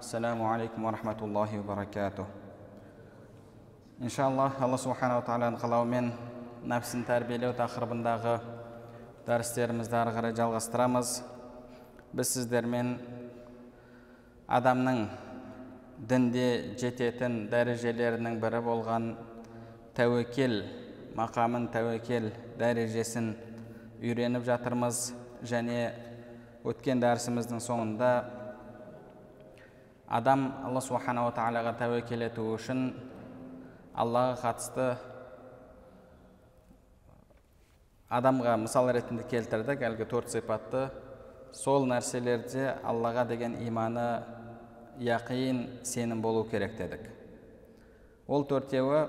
السلام عليكم ورحمة الله وبركاته иншаллах алла субханала тағаланың қалауымен нәпсін тәрбиелеу тақырыбындағы дәрістерімізді ары қарай жалғастырамыз біз сіздермен адамның дінде жететін дәрежелерінің бірі болған тәуекел мақамын тәуекел дәрежесін үйреніп жатырмыз және өткен дәрісіміздің соңында адам алла субханала тағалаға тәуекел ету үшін аллаға қатысты адамға мысал ретінде келтірдік. Әлгі төрт сипатты. Сол нәрселерде аллаға деген иманы яқин сенім болу керек дедік. Ол төртеуі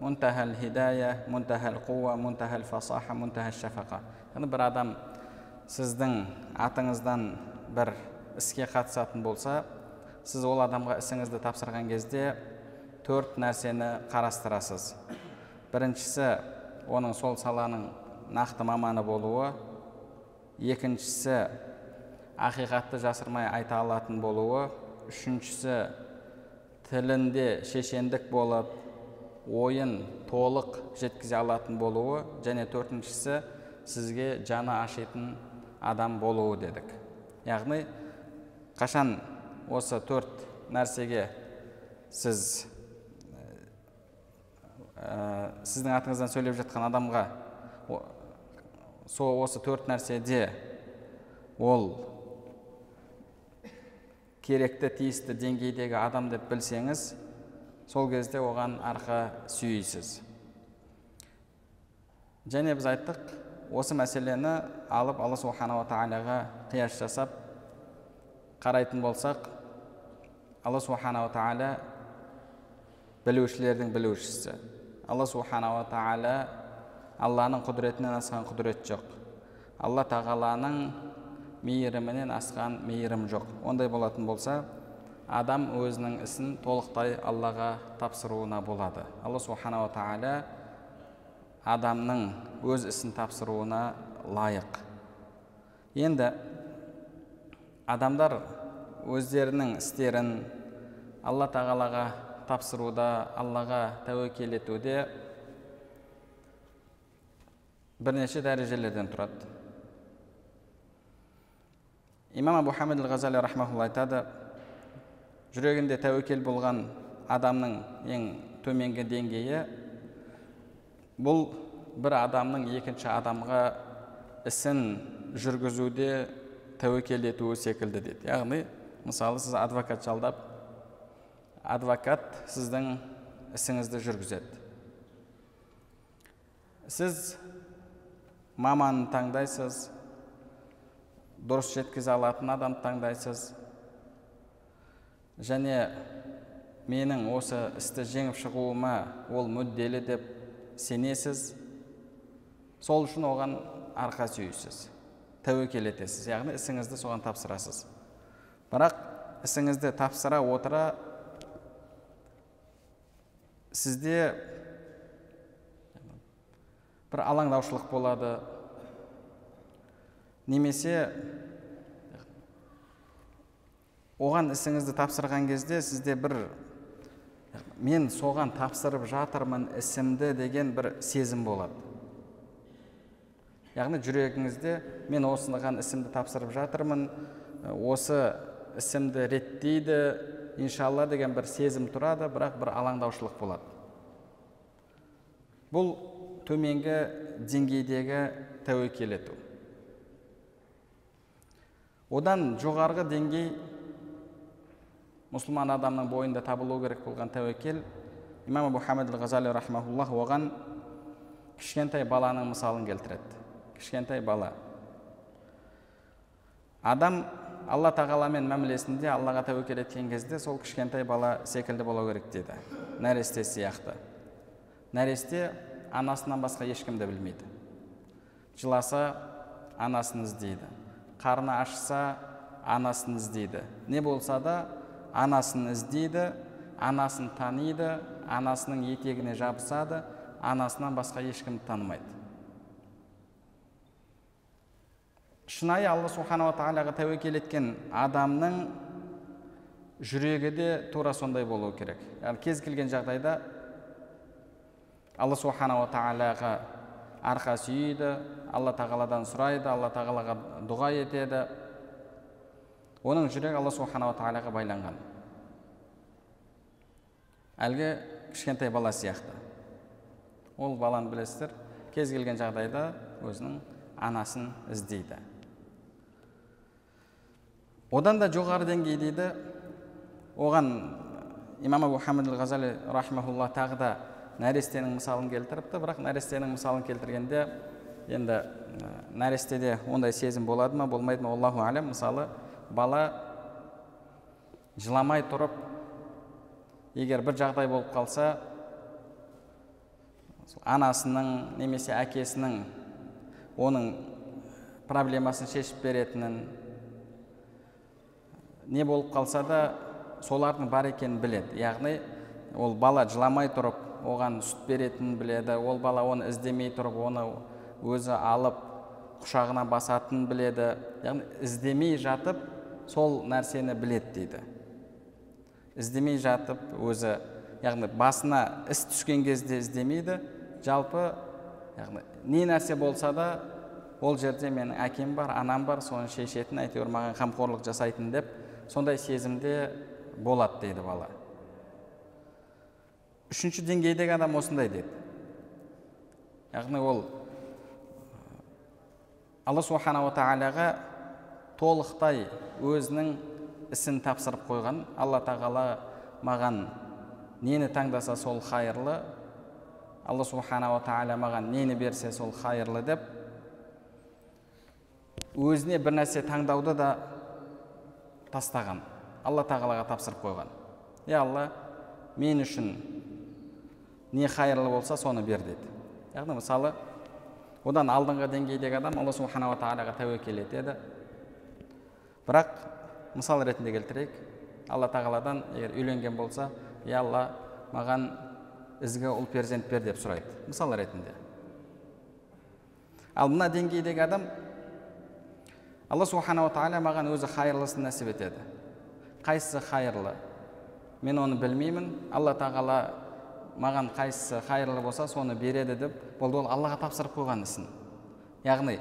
мұнтахал хидая мұнтахал қуа мұнтахал фасаха мұнтахал шафақа. Яғни бір адам сіздің атыңыздан бір іске қатысатын болса сіз ол адамға ісіңізді тапсырған кезде төрт нәрсені қарастырасыз. Біріншісі оның сол саланың нақты маманы болуы. Екіншісі ақиқатты жасырмай айта алатын болуы. Үшіншісі тілінде шешендік болып ойын толық жеткізе алатын болуы. Және төртіншісі сізге жаны ашитын адам болуы дедік. Яғни қашан осы төрт нәрсеге сіз ә, сіздің атыңыздан сөйлеп жатқан адамға сол осы төрт нәрседе ол керекті тиісті деңгейдегі адам деп білсеңіз сол кезде оған арқа сүйейсіз. Және біз айттық осы мәселені алып алла субханала тағалаға қияс жасап қарайтын болсақ алла субханала тағала білушілердің білушісі алла субханала тағала алланың құдіретінен асқан құдірет жоқ. Алла тағаланың мейірімінен асқан мейірім жоқ. Ондай болатын болса адам өзінің ісін толықтай аллаға тапсыруына болады. Алла субханала тағала адамның өз ісін тапсыруына лайық. Енді адамдар өздерінің істерін алла тағалаға тапсыруда аллаға тәуекел етуде бірнеше дәрежелерден тұрады. Имам абу хамид ғазали рахмаулла айтады жүрегінде тәуекел болған адамның ең төменгі деңгейі бұл бір адамның екінші адамға ісін жүргізуде тәуекел етуі секілді дейді яғни мысалы сіз адвокат жалдап адвокат сіздің ісіңізді жүргізеді. Сіз маманы таңдайсыз дұрыс жеткізе алатын адамды таңдайсыз. Және менің осы істі жеңіп шығуыма ол мүдделі деп сенесіз. Сол үшін оған арқа сүйейсіз тәуекел етесіз яғни ісіңізді соған тапсырасыз. Бірақ ісіңізді тапсыра отыра сізде бір алаңдаушылық болады. Немесе оған ісіңізді тапсырған кезде сізде бір мен соған тапсырып жатырмын ісімді деген бір сезім болады. Яғни жүрегіңізде мен осыған ісімді тапсырып жатырмын осы ісімді реттейді иншалла деген бір сезім тұрады бірақ бір алаңдаушылық болады бұл төменгі деңгейдегі тәуекел ету одан жоғарғы деңгей мұсылман адамның бойында табылу керек болған тәуекел имам хамид ғазали рахмауллах оған кішкентай баланың мысалын келтіреді кішкентай бала адам алла тағаламен мәмілесінде аллаға тәуекел еткен кезде сол кішкентай бала секілді болу керек деді нәресте сияқты. Нәресте анасынан басқа ешкімді білмейді. Жыласа анасын іздейді қарны ашса анасын іздейді не болса да анасын іздейді анасын таниды анасының етегіне жабысады анасынан басқа ешкімді танымайды. Шынайы алла субханала тағалаға тәуекел еткен адамның жүрегі де тура сондай болуы керек. Яғни кез келген жағдайда алла субханала тағалаға арқа сүйейді алла тағаладан сұрайды алла тағалаға дұға етеді. Оның жүрегі алла субханала тағалаға байланған. Әлгі кішкентай бала сияқты. Ол баланы білесіздер кез келген жағдайда өзінің анасын іздейді. Одан да жоғары деңгей дейді оған имам абу хамид ғазали рахимахулла тағы да нәрестенің мысалын келтіріпті. Бірақ нәрестенің мысалын келтіргенде енді нәрестеде ондай сезім болады ма болмайды ма аллаху әлем мысалы бала жыламай тұрып егер бір жағдай болып қалса анасының немесе әкесінің оның проблемасын шешіп беретінін не болып қалса да солардың бар екенін біледі. Яғни ол бала жыламай тұрып оған сүт беретінін біледі ол бала оны іздемей тұрып оны өзі алып құшағына басатынын біледі. Яғни іздемей жатып сол нәрсені біледі дейді. Іздемей жатып өзі яғни басына іс түскен кезде іздемейді. Жалпы яғни не нәрсе болса да ол жерде менің әкем бар анам бар соны шешетін әйтеуір маған қамқорлық жасайтын деп сондай сезімде болады дейді бала. Үшінші деңгейдегі адам осындай деді яғни ол алла субханала тағалаға толықтай өзінің ісін тапсырып қойған. Алла тағала маған нені таңдаса сол хайырлы алла субханала тағала маған нені берсе сол хайырлы деп өзіне бір нәрсе таңдауды да тастаған. Алла тағалаға тапсырып қойған. Е алла мен үшін не хайырлы болса соны бер деді. Яғни мысалы одан алдыңғы деңгейдегі адам алла субханала тағалаға тәуекел етеді. Бірақ мысал ретінде келтірейік. Алла тағаладан егер үйленген болса е алла маған ізгі ұл перзент бер деп сұрайды. Мысал ретінде. Ал мына деңгейдегі адам алла субханала тағала маған өзі хайырлысын нәсіп етеді. Қайсысы хайырлы? Мен оны білмеймін. Алла тағала маған қайсысы хайырлы болса соны береді деп болды. Ол аллаға тапсырып қойған ісін. Яғни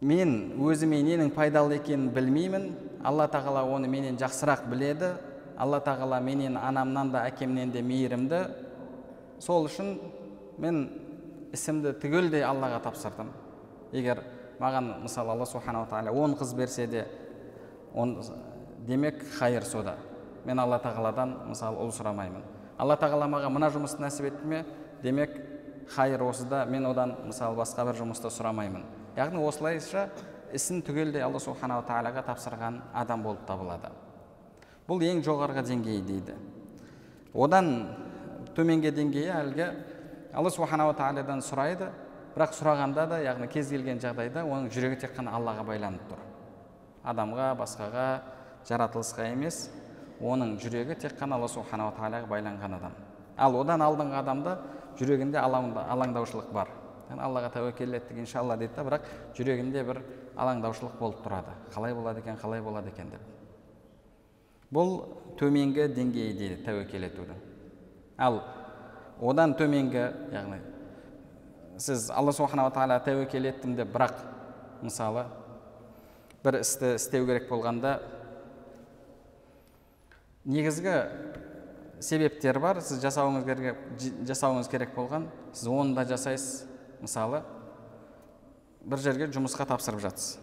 мен өзіме ненің пайдалы екенін білмеймін. Алла тағала оны менен жақсырақ біледі. Алла тағала менен анамнан да әкемнен де мейірімді. Сол үшін мен ісімді түгелдей аллаға тапсырдым. Егер маған мысалы алла субханала тағала он қыз берсе де он, демек хайыр сода. Мен алла тағаладан мысалы ұл сұрамаймын. Алла тағала маған мына жұмысты нәсіп етті ме? Демек хайыр осыда мен одан мысалы басқа бір жұмысты сұрамаймын. Яғни осылайша ісін түгелдей алла субханала тағалаға тапсырған адам болып табылады. Бұл ең жоғарғы деңгей дейді. Одан төменгі деңгейі әлгі алла субханала тағаладан сұрайды бірақ сұрағанда да яғни кез келген жағдайда оның жүрегі тек қана аллаға байланып тұр. Адамға басқаға жаратылысқа емес оның жүрегі тек қана алла субханала тағалаға байланған адам. Ал одан алдыңғы адамда жүрегінде алаңдаушылық бар. Аллаға тәуекел еттік иншалла дейді да бірақ жүрегінде бір алаңдаушылық болып тұрады. Қалай болады екен қалай болады екен деп. Бұл төменгі деңгейі дейді тәуекел етудің ал одан төменгі яғни сіз алла субханала тағала тәуекел еттім деп бірақ мысалы бір істі істеу керек болғанда негізгі себептер бар. Сіз жасауыңыз керек, жасауыңыз керек болған сіз оны да жасайсыз. Мысалы бір жерге жұмысқа тапсырып жатсыз.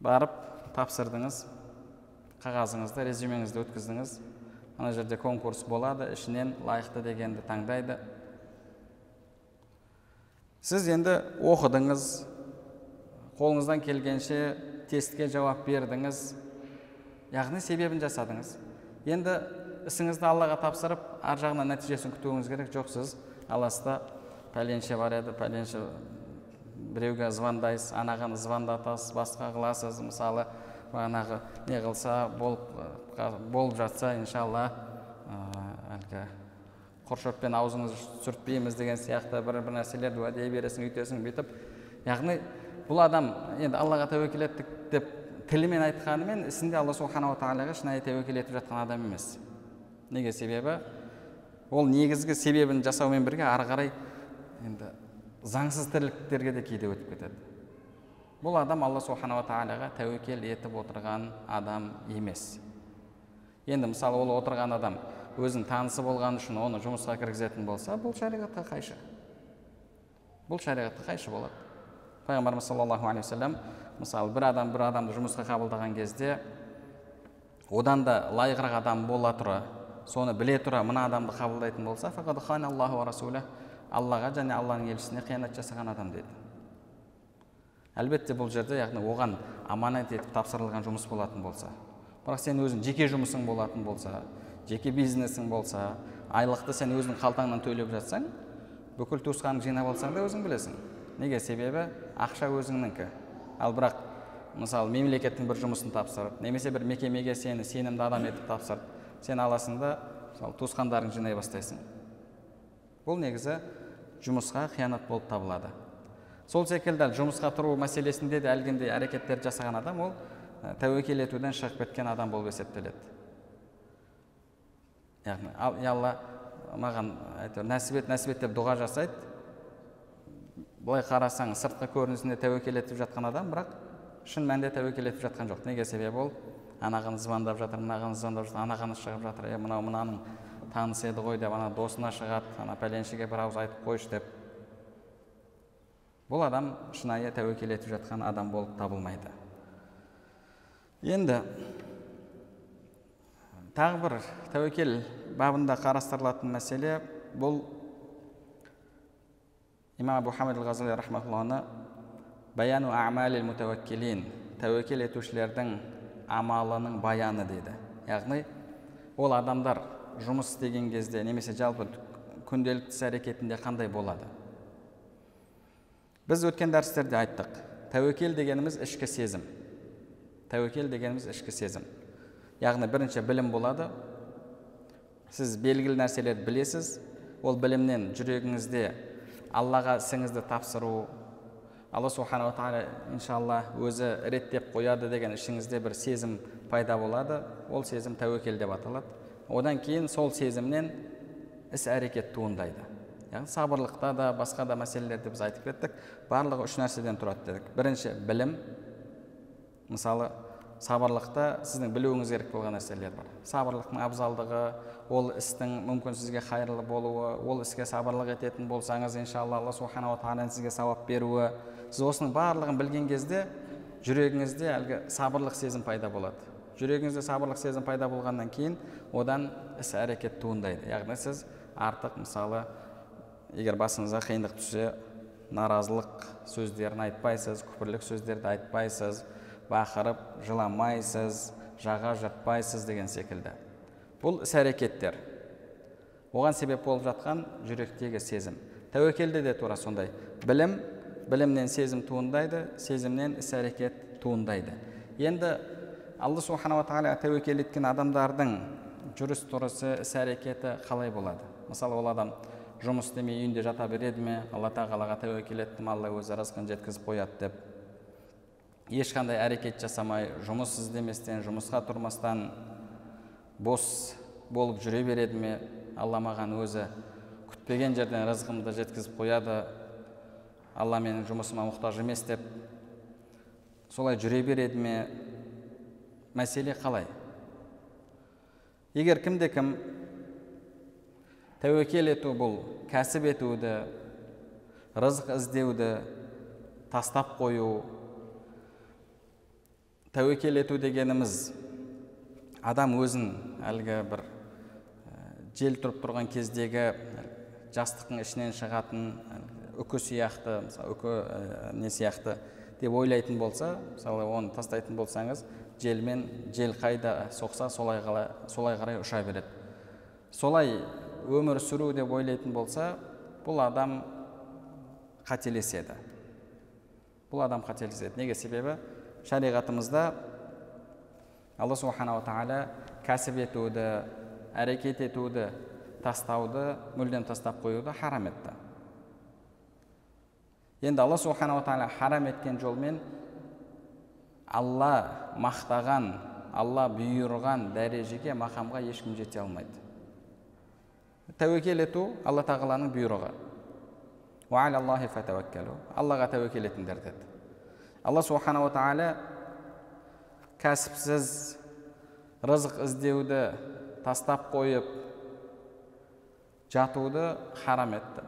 Барып тапсырдыңыз қағазыңызды резюмеңізді өткіздіңіз. Ана жерде конкурс болады ішінен лайықты дегенді таңдайды. Сіз енді оқыдыңыз қолыңыздан келгенше тестке жауап бердіңіз яғни себебін жасадыңыз. Енді ісіңізді аллаға тапсырып ар жағынан нәтижесін күтуіңіз керек. Жоқ сіз аласыз пәленше бар еді пәленше біреуге звондайсыз анаған звондатасыз басқа қыласыз. Мысалы бағанағы не қылса болып, болып жатса иншалла әлгі құршөппен аузыңызды сүртпейміз деген сияқты бір бір нәрселерді уәде бересің үйтесің бүйтіп. Яғни бұл адам енді аллаға тәуекел еттік деп тілімен айтқанымен ісінде алла субханала тағалаға шынайы тәуекел етіп жатқан адам емес. Неге себебі? Ол негізгі себебін жасаумен бірге ары қарай енді заңсыз тірліктерге де кейде өтіп кетеді. Бұл адам алла субханала тағалаға тәуекел етіп отырған адам емес. Енді мысалы ол отырған адам өзінің танысы болғаны үшін оны жұмысқа кіргізетін болса бұл шариғатқа қайшы. Бұл шариғатқа қайшы болады. Пайғамбарымыз саллаллаху алейхи уассалам мысалы бір адам бір адамды жұмысқа қабылдаған кезде одан да лайығырақ адам бола тұра соны біле тұра мына адамды қабылдайтын болса аллаға және алланың елшісіне қиянат жасаған адам дейді әлбетте бұл жерде яғни оған аманат етіп тапсырылған жұмыс болатын болса бірақ сен өзің жеке жұмысың болатын болса жеке бизнесің болса айлықты сен өзің қалтаңнан төлеп жатсаң бүкіл туысқаныңды жинап алсаң да өзің білесің. Неге? Себебі ақша өзіңнікі. Ал бірақ мысалы мемлекеттің бір жұмысын тапсырып немесе бір мекемеге сені сенімді адам етіп тапсырып сен аласың да мысалы туысқандарыңды жинай бастайсың. Бұл негізі жұмысқа қиянат болып табылады. Сол секілді жұмысқа тұру мәселесінде де әлгіндей әрекеттерді жасаған адам ол тәуекел етуден шығып кеткен адам болып есептеледі. Яғни ал алла маған әйтеуір нәсіп ет нәсіп ет деп дұға жасайды. Былай қарасаң сыртқы көрінісінде тәуекел етіп жатқан адам бірақ шын мәнінде тәуекел етіп жатқан жоқ. Неге себебі ол? Анаған звондап жатыр мынаған звондап жатыр анағаны шығып жатыр. Е мынау мынаның танысы еді ғой деп ана досына шығады ана пәленшеге бір ауыз айтып қойшы деп. Бұл адам шынайы тәуекел етіп жатқан адам болып табылмайды. Енді тағы бір тәуекел бабында қарастырылатын мәселе бұл имам абу хамид ғазали рахматулланы баяну амалил мутауаккилин тәуекел етушілердің амалының баяны дейді. Яғни ол адамдар жұмыс істеген кезде немесе жалпы күнделікті іс әрекетінде қандай болады? Біз өткен дәрістерде айттық. Тәуекел дегеніміз ішкі сезім. Тәуекел дегеніміз ішкі сезім. Яғни бірінші білім болады. Сіз белгілі нәрселерді білесіз. Ол білімнен жүрегіңізде аллаға ісіңізді тапсыру алла субханала тағала иншалла өзі реттеп қояды деген ішіңізде бір сезім пайда болады. Ол сезім тәуекел деп аталады. Одан кейін сол сезімнен іс әрекет туындайды. Яғни сабырлықта да басқа да мәселелерде біз айтып кеттік. Барлығы үш нәрседен тұрады дедік. Бірінші білім. Мысалы сабырлықта сіздің білуіңіз керек болған нәрселер бар. Сабырлықтың абзалдығы ол істің мүмкін сізге қайырлы болуы ол іске сабырлық ететін болсаңыз иншалла алла субханала тағаланың сізге сауап беруі сіз осының барлығын білген кезде жүрегіңізде әлгі сабырлық сезім пайда болады. Жүрегіңізде сабырлық сезім пайда болғаннан кейін одан іс әрекет туындайды. Яғни сіз артық мысалы егер басыңызға қиындық түссе наразылық сөздерін айтпайсыз күпірлік сөздерді айтпайсыз бақырып жыламайсыз жаға жыртпайсыз деген секілді. Бұл іс әрекеттер. Оған себеп болып жатқан жүректегі сезім. Тәуекелде де тура сондай. Білім білімнен сезім туындайды сезімнен іс әрекет туындайды. Енді алла субханала тағала тәуекел еткен адамдардың жүріс тұрысы іс әрекеті қалай болады? Мысалы ол адам жұмыс істемей үйінде жата береді ме? Алла тағалаға тәуекел еттім алла өзі рызқын жеткізіп қояды деп. Ешқандай әрекет жасамай жұмыс іздеместен жұмысқа тұрмастан бос болып жүре береді ме? Алла маған өзі күтпеген жерден рызқымды жеткізіп қояды. Алла менің жұмысыма мұқтаж емес деп солай жүре береді ме? Мәселе қалай? Егер кімде кім тәуекел ету бұл кәсіп етуді рызық іздеуді тастап қою тәуекел ету дегеніміз адам өзін әлгі бір жел тұрып тұрған кездегі жастықтың ішінен шығатын үкі сияқты мысалы үкі не сияқты деп ойлайтын болса мысалы оны тастайтын болсаңыз желмен жел қайда соқса солай, қала, солай қарай ұша береді. Солай өмір сүру деп ойлайтын болса бұл адам қателеседі. Бұл адам қателеседі. Неге? Себебі шариғатымызда алла субханала тағала кәсіп етуді әрекет етуді тастауды мүлдем тастап қоюды харам етті. Енді алла субханала тағала харам еткен жолмен алла мақтаған алла бұйырған дәрежеге мақамға ешкім жете алмайды. Тәуекел ету алла тағаланың бұйрығы. Аллаға тәуекел етіңдер деді. Алла субханала тағала кәсіпсіз рызық іздеуді тастап қойып жатуды харам етті.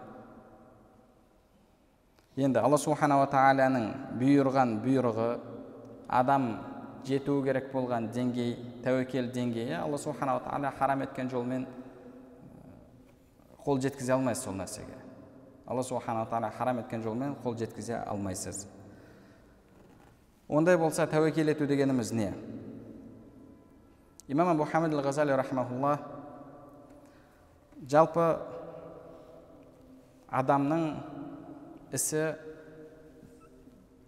Енді алла субханала тағаланың бұйырған бұйрығы адам жету керек болған деңгей тәуекел деңгейі алла субханала тағала харам еткен жолмен қол жеткізе алмайсыз сол нәрсеге. Алла субханала тағала харам еткен жолмен қол жеткізе алмайсыз. Ондай болса тәуекел ету дегеніміз не? Имам абу хамид ал ғазали рахмаулла жалпы адамның ісі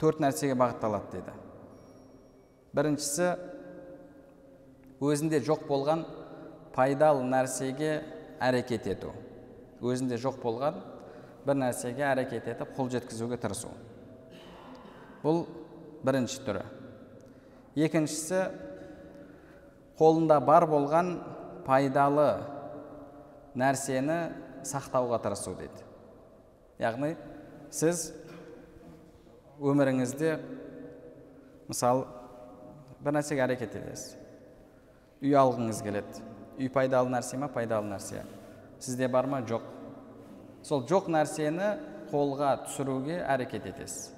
төрт нәрсеге бағытталады дейді біріншісі өзінде жоқ болған пайдалы нәрсеге әрекет ету. Өзінде жоқ болған бір нәрсеге әрекет етіп қол жеткізуге тырысу. Бұл бірінші түрі. Екіншісі қолында бар болған пайдалы нәрсені сақтауға тырысу дейді. Яғни сіз өміріңізде мысалы бір нәрсеге әрекет етесіз. Үй алғыңыз келеді. Үй пайдалы нәрсе ма пайдалы нәрсе? Сізде бар ма? Жоқ. Сол жоқ нәрсені қолға түсіруге әрекет етесіз.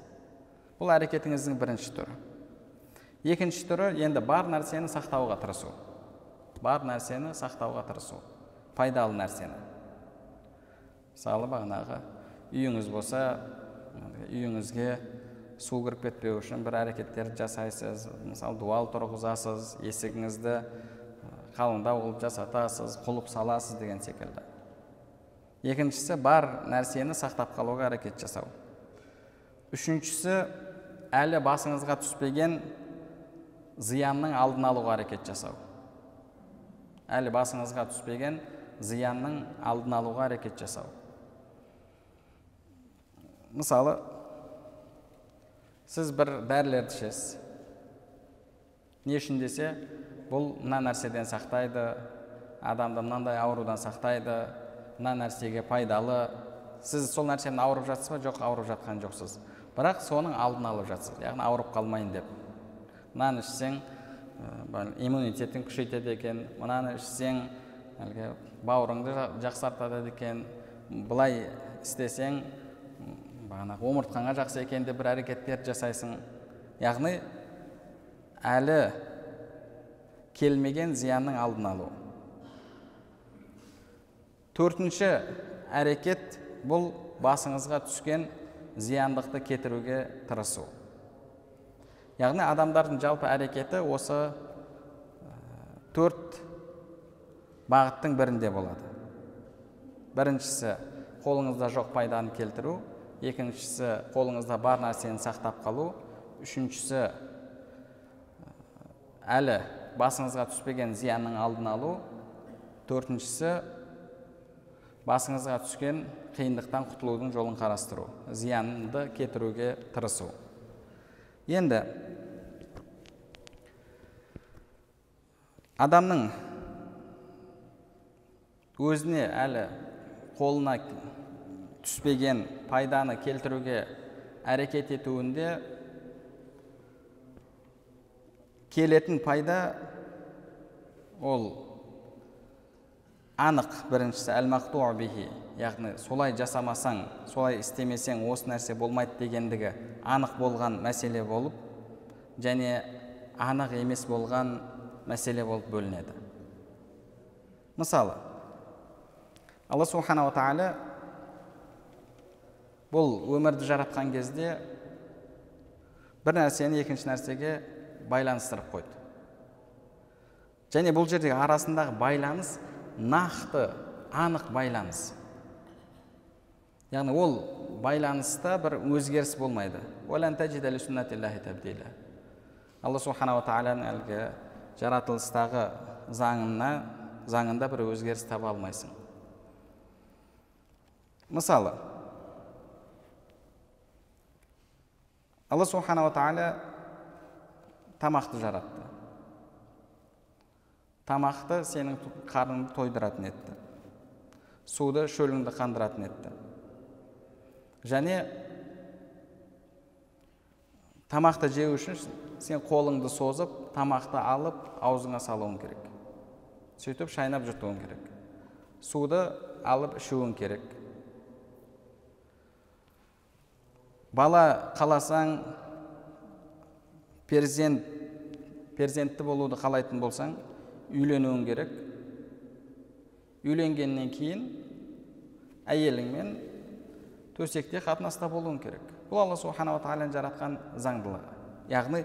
Бұл әрекетіңіздің бірінші түрі. Екінші түрі енді бар нәрсені сақтауға тырысу. Бар нәрсені сақтауға тырысу. Пайдалы нәрсені. Мысалы бағанағы үйіңіз болса үйіңізге су кіріп кетпеу үшін бір әрекеттерді жасайсыз мысалы дуал тұрғызасыз есігіңізді қалыңдау қылып жасатасыз құлып саласыз деген секілді. Екіншісі бар нәрсені сақтап қалуға әрекет жасау. Үшіншісі әлі басыңызға түспеген зиянның алдын алуға әрекет жасау. Әлі басыңызға түспеген зиянның алдын алуға әрекет жасау. Мысалы сіз бір дәрілерді ішесіз. Не үшін десе бұл мына нәрседен сақтайды адамды мынандай аурудан сақтайды мына нәрсеге пайдалы. Сіз сол нәрсемен ауырып жатсыз ба? Жоқ ауырып жатқан жоқсыз. Бірақ соның алдын алып жатсыз яғни ауырып қалмайын деп. Мынаны ішсең иммунитетің күшейтеді екен мынаны ішсең әлгі бауырыңды жақсартады екен былай істесең бағанағы омыртқаңа жақсы екен деп бір әрекеттерді жасайсың. Яғни әлі келмеген зиянның алдын алу. Төртінші әрекет бұл басыңызға түскен зияндықты кетіруге тырысу. Яғни адамдардың жалпы әрекеті осы төрт бағыттың бірінде болады. Біріншісі қолыңызда жоқ пайданы келтіру екіншісі қолыңызда бар нәрсені сақтап қалу үшіншісі әлі басыңызға түспеген зиянның алдын алу төртіншісі басыңызға түскен қиындықтан құтылудың жолын қарастыру зиянды кетіруге тырысу. Енді адамның өзіне әлі қолына түспеген пайданы келтіруге әрекет етуінде келетін пайда ол анық біріншісі әл бихи яғни солай жасамасаң солай істемесең осы нәрсе болмайды дегендігі анық болған мәселе болып және анық емес болған мәселе болып бөлінеді. Мысалы алла субханала тағала бұл өмірді жаратқан кезде бір нәрсені екінші нәрсеге байланыстырып қойды. Және бұл жердегі арасындағы байланыс нақты анық байланыс. Яғни ол байланыста бір өзгеріс болмайды. Алла субханала тағаланың әлгі жаратылыстағы заңына заңында бір өзгеріс таба алмайсың. Мысалы алла субханала тағала тамақты жаратты. Тамақты сенің қарныңды тойдыратын етті. Суды шөліңді қандыратын етті. Және тамақты жеу үшін сен қолыңды созып тамақты алып аузыңа салуың керек. Сөйтіп шайнап жұтуың керек. Суды алып ішуің керек. Бала қаласаң перзент перзентті болуды қалайтын болсаң үйленуің керек үйленгеннен кейін әйеліңмен төсекте қатынаста болуың керек бұл алла субханала тағаланың жаратқан заңдылығы яғни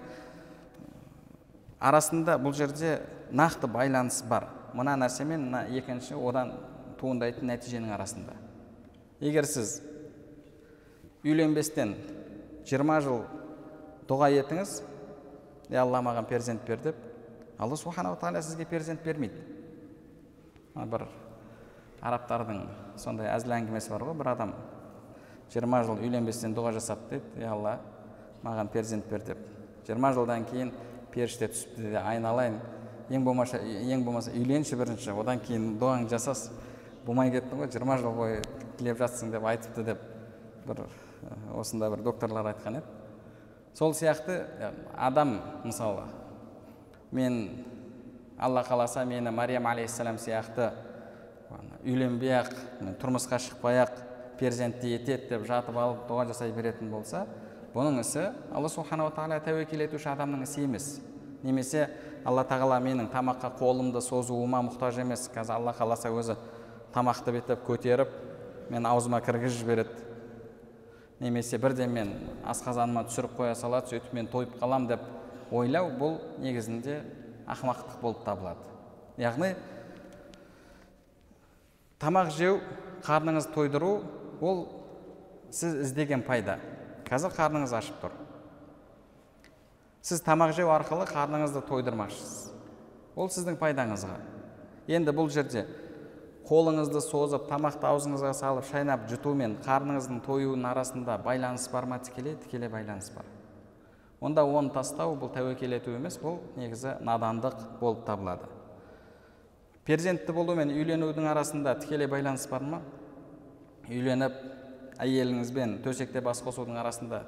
арасында бұл жерде нақты байланыс бар мына нәрсе мен мына екінші одан туындайтын нәтиженің арасында егер сіз үйленбестен жиырма жыл дұға етіңіз е алла маған перзент бер деп алла субханала тағала сізге перзент бермейді. Бір арабтардың сондай әзіл әңгімесі бар ғой. Бір адам жиырма жыл үйленбестен дұға жасап дейді е алла маған перзент бер деп. Жиырма жылдан кейін періште түсіпті де айналайын ең болмаса ең болмаса үйленші бірінші одан кейін дұғаңды жасасын болмай кеттің ғой жиырма жыл бойы тілеп жатсың деп айтыпты деп бір осында бір докторлар айтқан еді. Сол сияқты адам мысалы мен алла қаласа мені мариям алейхисалам сияқты үйленбей ақ тұрмысқа шықпай ақ перзентті етеді деп жатып алып дұға жасай беретін болса бұның ісі алла субханала тағала тәуекел етуші адамның ісі емес. Немесе алла тағала менің тамаққа қолымды созуыма мұқтаж емес. Қазір алла қаласа өзі тамақты бүйтіп көтеріп мен аузыма кіргізіп жібереді. Немесе бірден мен асқазаныма түсіріп қоя салады сөйтіп мен тойып қалам деп ойлау бұл негізінде ақымақтық болып табылады. Яғни тамақ жеу қарныңызды тойдыру ол сіз іздеген пайда. Қазір қарныңыз ашып тұр. Сіз тамақ жеу арқылы қарныңызды тойдырмақшысыз. Ол сіздің пайдаңызға. Енді бұл жерде қолыңызды созып тамақты аузыңызға салып шайнап жұту мен қарныңыздың тоюының арасында байланыс бар ма? Тікелей тікелей байланыс бар. Онда оны тастау бұл тәуекел ету емес бұл негізі надандық болып табылады. Перзентті болу мен үйленудің арасында тікелей байланыс бар ма? Үйленіп әйеліңізбен төсекте бас қосудың арасында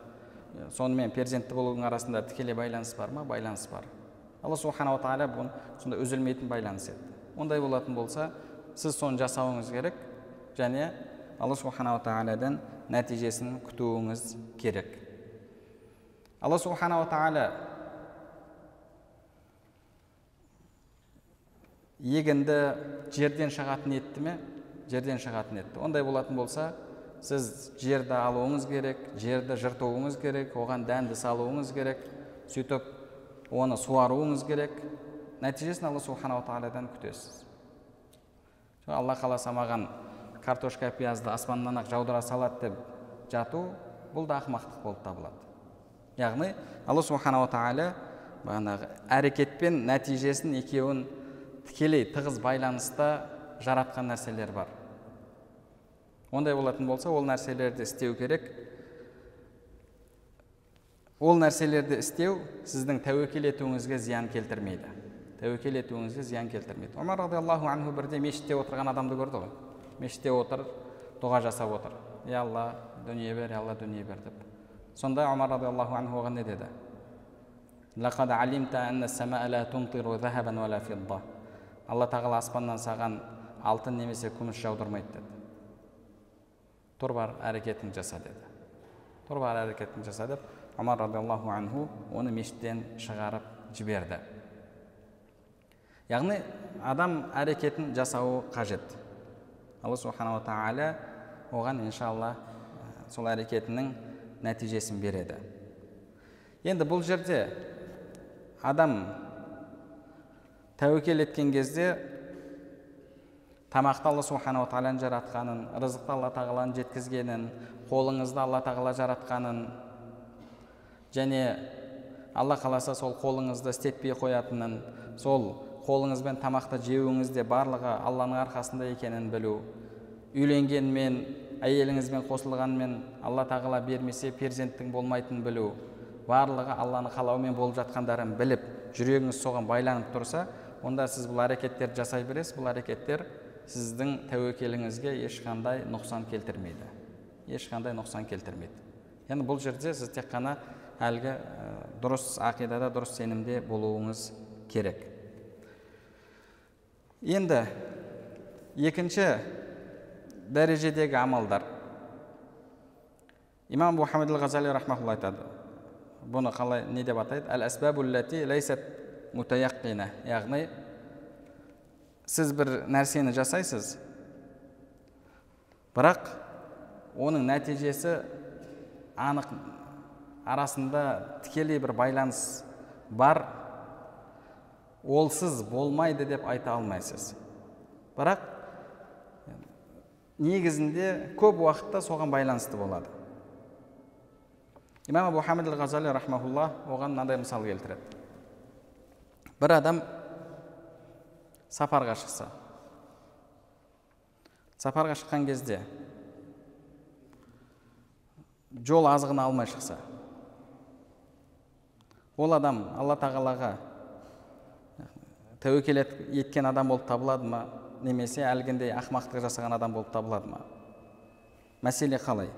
сонымен перзентті болудың арасында тікелей байланыс бар ма? Байланыс бар. Алла субханала тағала бұны сондай үзілмейтін байланыс етті. Ондай болатын болса сіз соны жасауыңыз керек және алла субханала тағаладан нәтижесін күтуіңіз керек. Алла субханала тағала егінді жерден шығатын етті ме? Жерден шығатын етті. Ондай болатын болса сіз жерді алуыңыз керек жерді жыртуыңыз керек оған дәнді салуыңыз керек сөйтіп оны суаруыңыз керек. Нәтижесін алла субханала тағаладан күтесіз. Алла қаласа маған картошка пиязды аспаннан ақ жаудыра салады деп жату бұл да ақымақтық болып табылады. Яғни алла субханала тағала бағанағы әрекет пен нәтижесін екеуін тікелей тығыз байланыста жаратқан нәрселер бар. Ондай болатын болса ол нәрселерді істеу керек. Ол нәрселерді істеу сіздің тәуекел етуіңізге зиян келтірмейді. Тәуекел етуіңізге зиян келтірмейді. Омар радиаллаху анху бірде мешітте отырған адамды көрді ғой. Мешітте отыр дұға жасап отыр. Е алла дүние бер алла дүние бер деп. Сонда омар радиаллаху анху оған не деді алла тағала аспаннан саған алтын немесе күміс жаудырмайды деді тұр бар әрекетіңді жаса деді тұр бар әрекетіңді жаса деп омар радиаллаху анху оны мешіттен шығарып жіберді яғни адам әрекетін жасауы қажет алла субханала тағала оған иншалла сол әрекетінің нәтижесін береді. Енді бұл жерде адам тәуекел еткен кезде тамақты алла субханала тағаланың жаратқанын рызықты алла тағаланың жеткізгенін қолыңызды алла тағала жаратқанын және алла қаласа сол қолыңызды істетпей қоятынын сол қолыңызбен тамақты жеуіңіз де барлығы алланың арқасында екенін білу үйленгенмен әйеліңізбен қосылғанмен алла тағала бермесе перзенттің болмайтынын білу барлығы алланың қалауымен болып жатқандарын біліп жүрегіңіз соған байланып тұрса онда сіз бұл әрекеттерді жасай бересіз. Бұл әрекеттер сіздің тәуекеліңізге ешқандай нұқсан келтірмейді. Ешқандай нұқсан келтірмейді. Яғни бұл жерде сіз тек қана әлгі дұрыс ақидада дұрыс сенімде болуыңыз керек. Енді екінші дәрежедегі амалдар. Имам мұхаммед ғазали рахмаулла айтады. Бұны қалай не деп атайды? Яғни сіз бір нәрсені жасайсыз бірақ оның нәтижесі анық арасында тікелей бір байланыс бар. Олсыз болмайды деп айта алмайсыз. Бірақ негізінде көп уақытта соған байланысты болады. Имам абу хамид ғазали рахмаулла оған мынандай мысал келтіреді. Бір адам сапарға шықса сапарға шыққан кезде жол азығын алмай шықса ол адам алла тағалаға тәуекел еткен адам болып табылады ма? Немесе әлгіндей ақымақтық жасаған адам болып табылады ма? Мәселе қалай?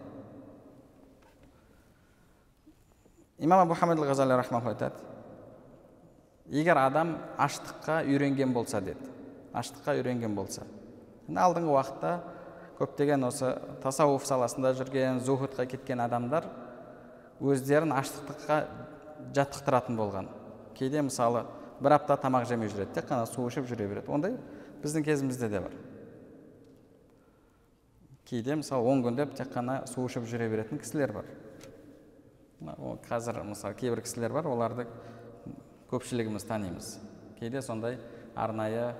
Имам абу хамид ғазали айтады. Егер адам аштыққа үйренген болса деді. Аштыққа үйренген болса. Алдыңғы уақытта көптеген осы тасауф саласында жүрген зухудқа кеткен адамдар өздерін аштықтыққа жаттықтыратын болған. Кейде мысалы бір апта тамақ жемей жүреді тек қана су ішіп жүре береді. Ондай біздің кезімізде де бар. Кейде мысалы он күндеп тек қана су ішіп жүре беретін кісілер бар. Қазір мысалы кейбір кісілер бар оларды көпшілігіміз танимыз. Кейде сондай арнайы ә,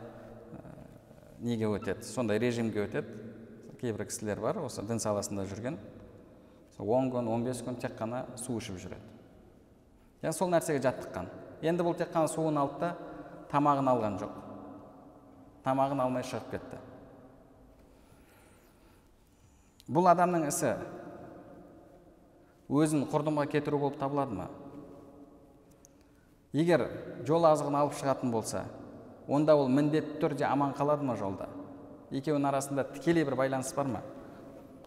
неге өтеді сондай режимге өтеді. Кейбір кісілер бар осы дін саласында жүрген. Он күн он бес күн тек қана су ішіп жүреді. Яғни сол нәрсеге жаттыққан. Енді бұл тек қана суын алды да тамағын алған жоқ. Тамағын алмай шығып кетті. Бұл адамның ісі өзін құрдымға кетіру болып табылады ма? Егер жол азығын алып шығатын болса онда ол міндетті түрде аман қалады ма жолда? Екеуінің арасында тікелей бір байланыс бар ма?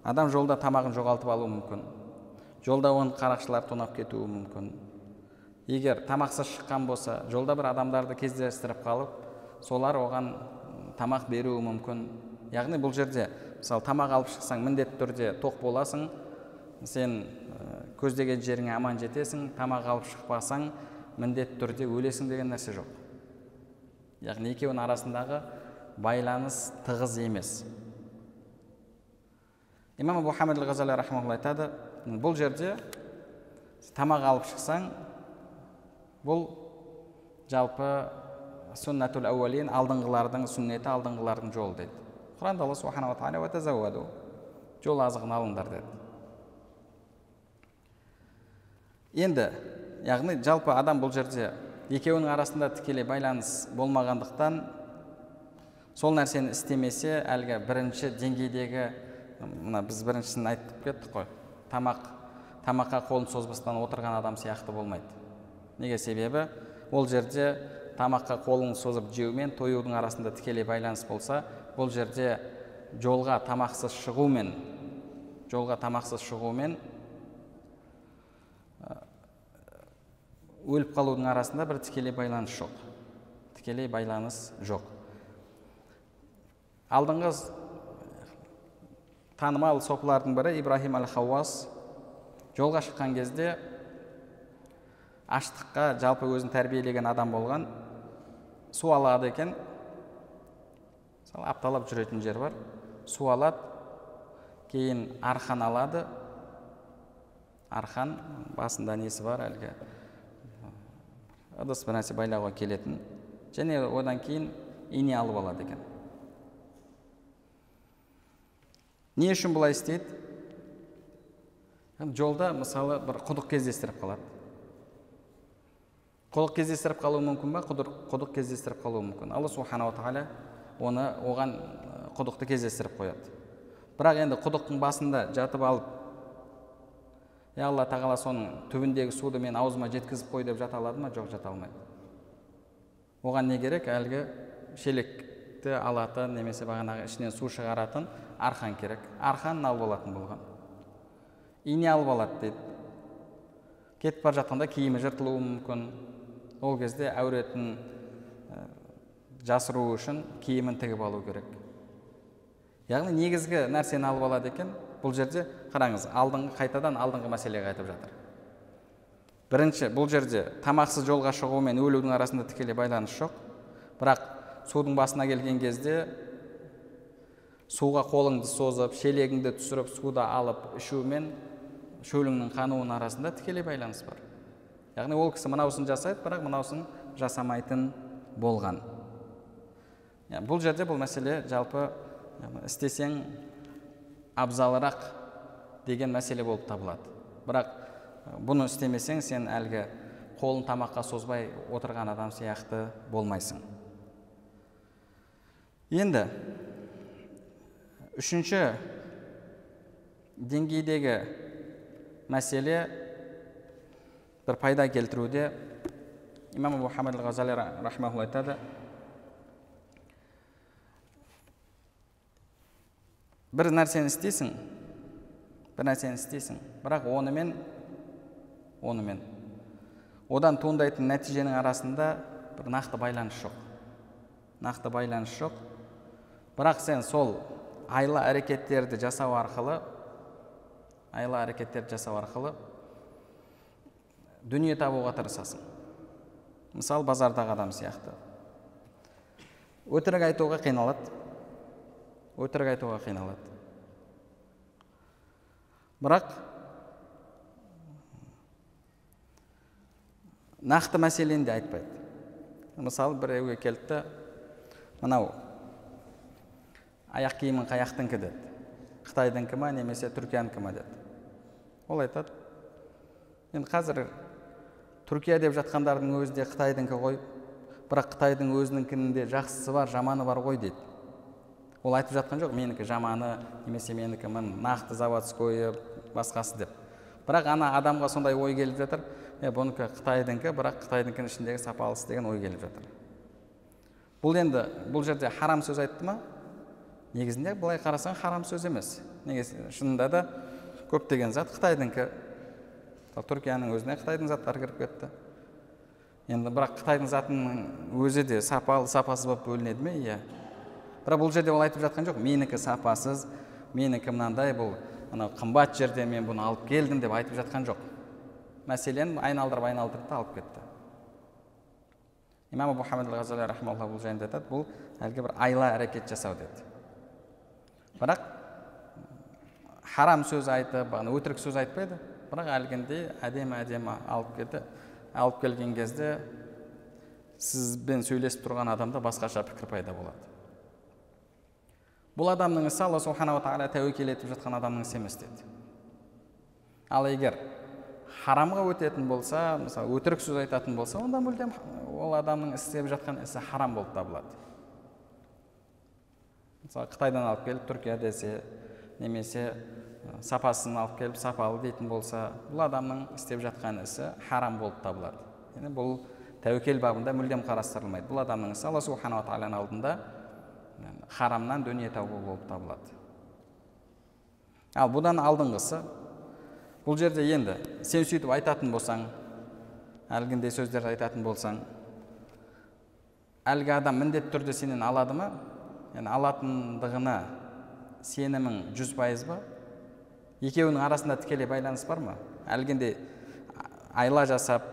Адам жолда тамағын жоғалтып алуы мүмкін. Жолда оны қарақшылар тонап кетуі мүмкін. Егер тамақсыз шыққан болса жолда бір адамдарды кездестіріп қалып солар оған тамақ беруі мүмкін. Яғни бұл жерде мысалы тамақ алып шықсаң міндетті түрде тоқ боласың сен көздеген жеріңе аман жетесің тамақ алып шықпасаң міндетті түрде өлесің деген нәрсе жоқ. Яғни екеуінің арасындағы байланыс тығыз емес. Имам абу хамид ғазали айтады бұл жерде тамақ алып шықсаң бұл жалпы сүннәтул әуәлин алдыңғылардың сүннеті алдыңғылардың жолы дейді құранда алла субханала тағала жол азығын алыңдар деді. Енді яғни жалпы адам бұл жерде екеуінің арасында тікелей байланыс болмағандықтан сол нәрсені істемесе әлгі бірінші деңгейдегі мына біз біріншісін айтып кеттік қой тамақ тамаққа қолын созбастан отырған адам сияқты болмайды. Неге? Себебі ол жерде тамаққа қолын созып жеумен тоюдың арасында тікелей байланыс болса бұл жерде жолға тамақсыз шығумен жолға тамақсыз шығумен өліп қалудың арасында бір тікелей байланыс жоқ. Тікелей байланыс жоқ. Алдыңғы танымал сопылардың бірі ибраһим әл хауас жолға шыққан кезде аштыққа жалпы өзін тәрбиелеген адам болған. Су алады екен мысалы апталап жүретін жер бар су алады кейін арқан алады арқан басында несі бар әлгі ыдыс бір нәрсе байлауға келетін және одан кейін ине алып алады екен не үшін бұлай істейді жолда мысалы бір құдық кездестіріп қалады құдық кездестіріп қалуы мүмкін ба? Құдық, құдық кездестіріп қалуы мүмкін. Алла субханала тағала оны оған құдықты кездестіріп қояды. Бірақ енді құдықтың басында жатып алып е алла тағала соның түбіндегі суды мен аузыма жеткізіп қой деп жата алады ма? Жоқ жата алмайды. Оған не керек? Әлгі шелекті алатын немесе бағанағы ішінен су шығаратын арқан керек. Арқанын алып алатын болған. Ине алып алады дейді. Кетіп бара жатқанда киімі жыртылуы мүмкін. Ол кезде әуретін жасыру үшін киімін тігіп алу керек. Яғни негізгі нәрсені алып алады екен бұл жерде қараңыз алдыңғы қайтадан алдыңғы мәселеге айтып жатыр. Бірінші бұл жерде тамақсыз жолға шығу мен өлудің арасында тікелей байланыс жоқ. Бірақ судың басына келген кезде суға қолыңды созып шелегіңді түсіріп суды алып ішумен шөліңнің қануының арасында тікелей байланыс бар. Яғни ол кісі мынаусын жасайды бірақ мынаусын жасамайтын болған. Бұл жерде бұл мәселе жалпы істесең абзалырақ деген мәселе болып табылады. Бірақ бұны істемесең сен әлгі қолын тамаққа созбай отырған адам сияқты болмайсың. Енді үшінші деңгейдегі мәселе бір пайда келтіруде имам абу хамад ғазали рахмаулла айтады бір нәрсені істейсің бір нәрсені істейсің бірақ онымен онымен одан туындайтын нәтиженің арасында бір нақты байланыс жоқ нақты байланыс жоқ бірақ сен сол айла әрекеттерді жасау арқылы айла әрекеттерді жасау арқылы дүние табуға тырысасың. Мысалы базардағы адам сияқты. Өтірік айтуға қиналады. Өтірік айтуға қиналады. Бірақ нақты мәселені де айтпайды. Мысалы біреуге келді. Да мынау аяқ киімің қай жақтікі деді. Қытайдікі ма немесе түркиянікі ма деді. Ол айтады. Енді қазір түркия деп жатқандардың өзі де қытайдікі ғой. Бірақ қытайдың өзінікінің де жақсысы бар жаманы бар ғой дейді ол айтып жатқан жоқ менікі жаманы немесе менікі нақты заводскойы басқасы деп. Бірақ ана адамға сондай ой келіп жатыр. Е бұнікі қытайдікі бірақ қытайдікінің ішіндегі сапалысы деген ой келіп жатыр. Бұл енді бұл жерде харам сөз айтты ма? Негізінде былай қарасаң харам сөз емес. Негізі шынында да көптеген зат қытайдікі түркияның өзіне қытайдың заттары кіріп кетті. Енді бірақ қытайдың затының өзі де сапалы сапасыз болып бөлінеді ме? Иә. Бірақ бұл жерде ол айтып жатқан жоқ. Менікі сапасыз менікі мынандай бұл анау қымбат жерден мен бұны алып келдім деп айтып жатқан жоқ. Мәселені айналдырып айналдырды да алып кетті. Имам бұл жайында айтады бұл әлгі бір айла әрекет жасау деді. Бірақ харам сөз айтып бағана өтірік сөз айтпайды. Бірақ әлгіндей әдемі әдемі алып келді. Алып келген кезде сізбен сөйлесіп тұрған адамда басқаша пікір пайда болады. Бұл адамның ісі алла субханала тағала тәуекел етіп жатқан адамның ісі емес деді. Ал егер харамға өтетін болса мысалы өтірік сөз айтатын болса онда мүлдем ол адамның істеп жатқан ісі харам болып табылады. Мысалы қытайдан алып келіп түркия десе немесе сапасын алып келіп сапалы дейтін болса бұл адамның істеп жатқан ісі харам болып табылады. Яғни бұл тәуекел бабында мүлдем қарастырылмайды. Бұл адамның ісі алла субханала тағаланың алдында харамнан дүние табу болып табылады. Ал бұдан алдыңғысы бұл жерде енді сен сөйтіп айтатын болсаң әлгіндей сөздерді айтатын болсаң әлгі адам міндетті түрде сенен алады ма? Яғни алатындығына сенімің жүз пайыз ба? Екеуінің арасында тікелей байланыс бар ма? Әлгінде айла жасап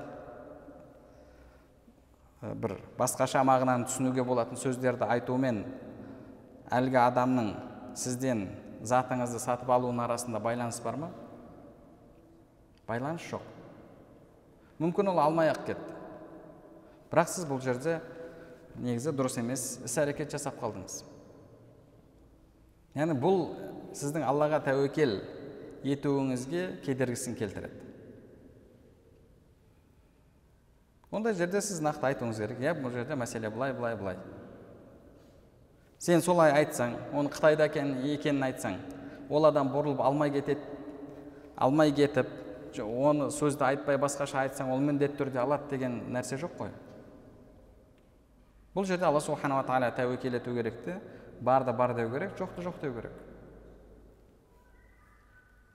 бір басқаша мағынаны түсінуге болатын сөздерді айтумен әлгі адамның сізден затыңызды сатып алуының арасында байланыс бар ма? Байланыс жоқ. Мүмкін ол алмай ақ кетті. Бірақ сіз бұл жерде негізі дұрыс емес іс әрекет жасап қалдыңыз. Яғни бұл сіздің аллаға тәуекел етуіңізге кедергісін келтіреді. Ондай жерде сіз нақты айтуыңыз керек. Иә бұл жерде мәселе былай былай былай. Сен солай айтсаң оны қытайда екенін айтсаң ол адам бұрылып алмай кетеді алмай кетіп оны сөзді айтпай басқаша айтсаң ол міндетті түрде алады деген нәрсе жоқ қой. Бұл жерде алла субханала тағала тәуекел ету керек те барды бар деу керек жоқты жоқ деу керек.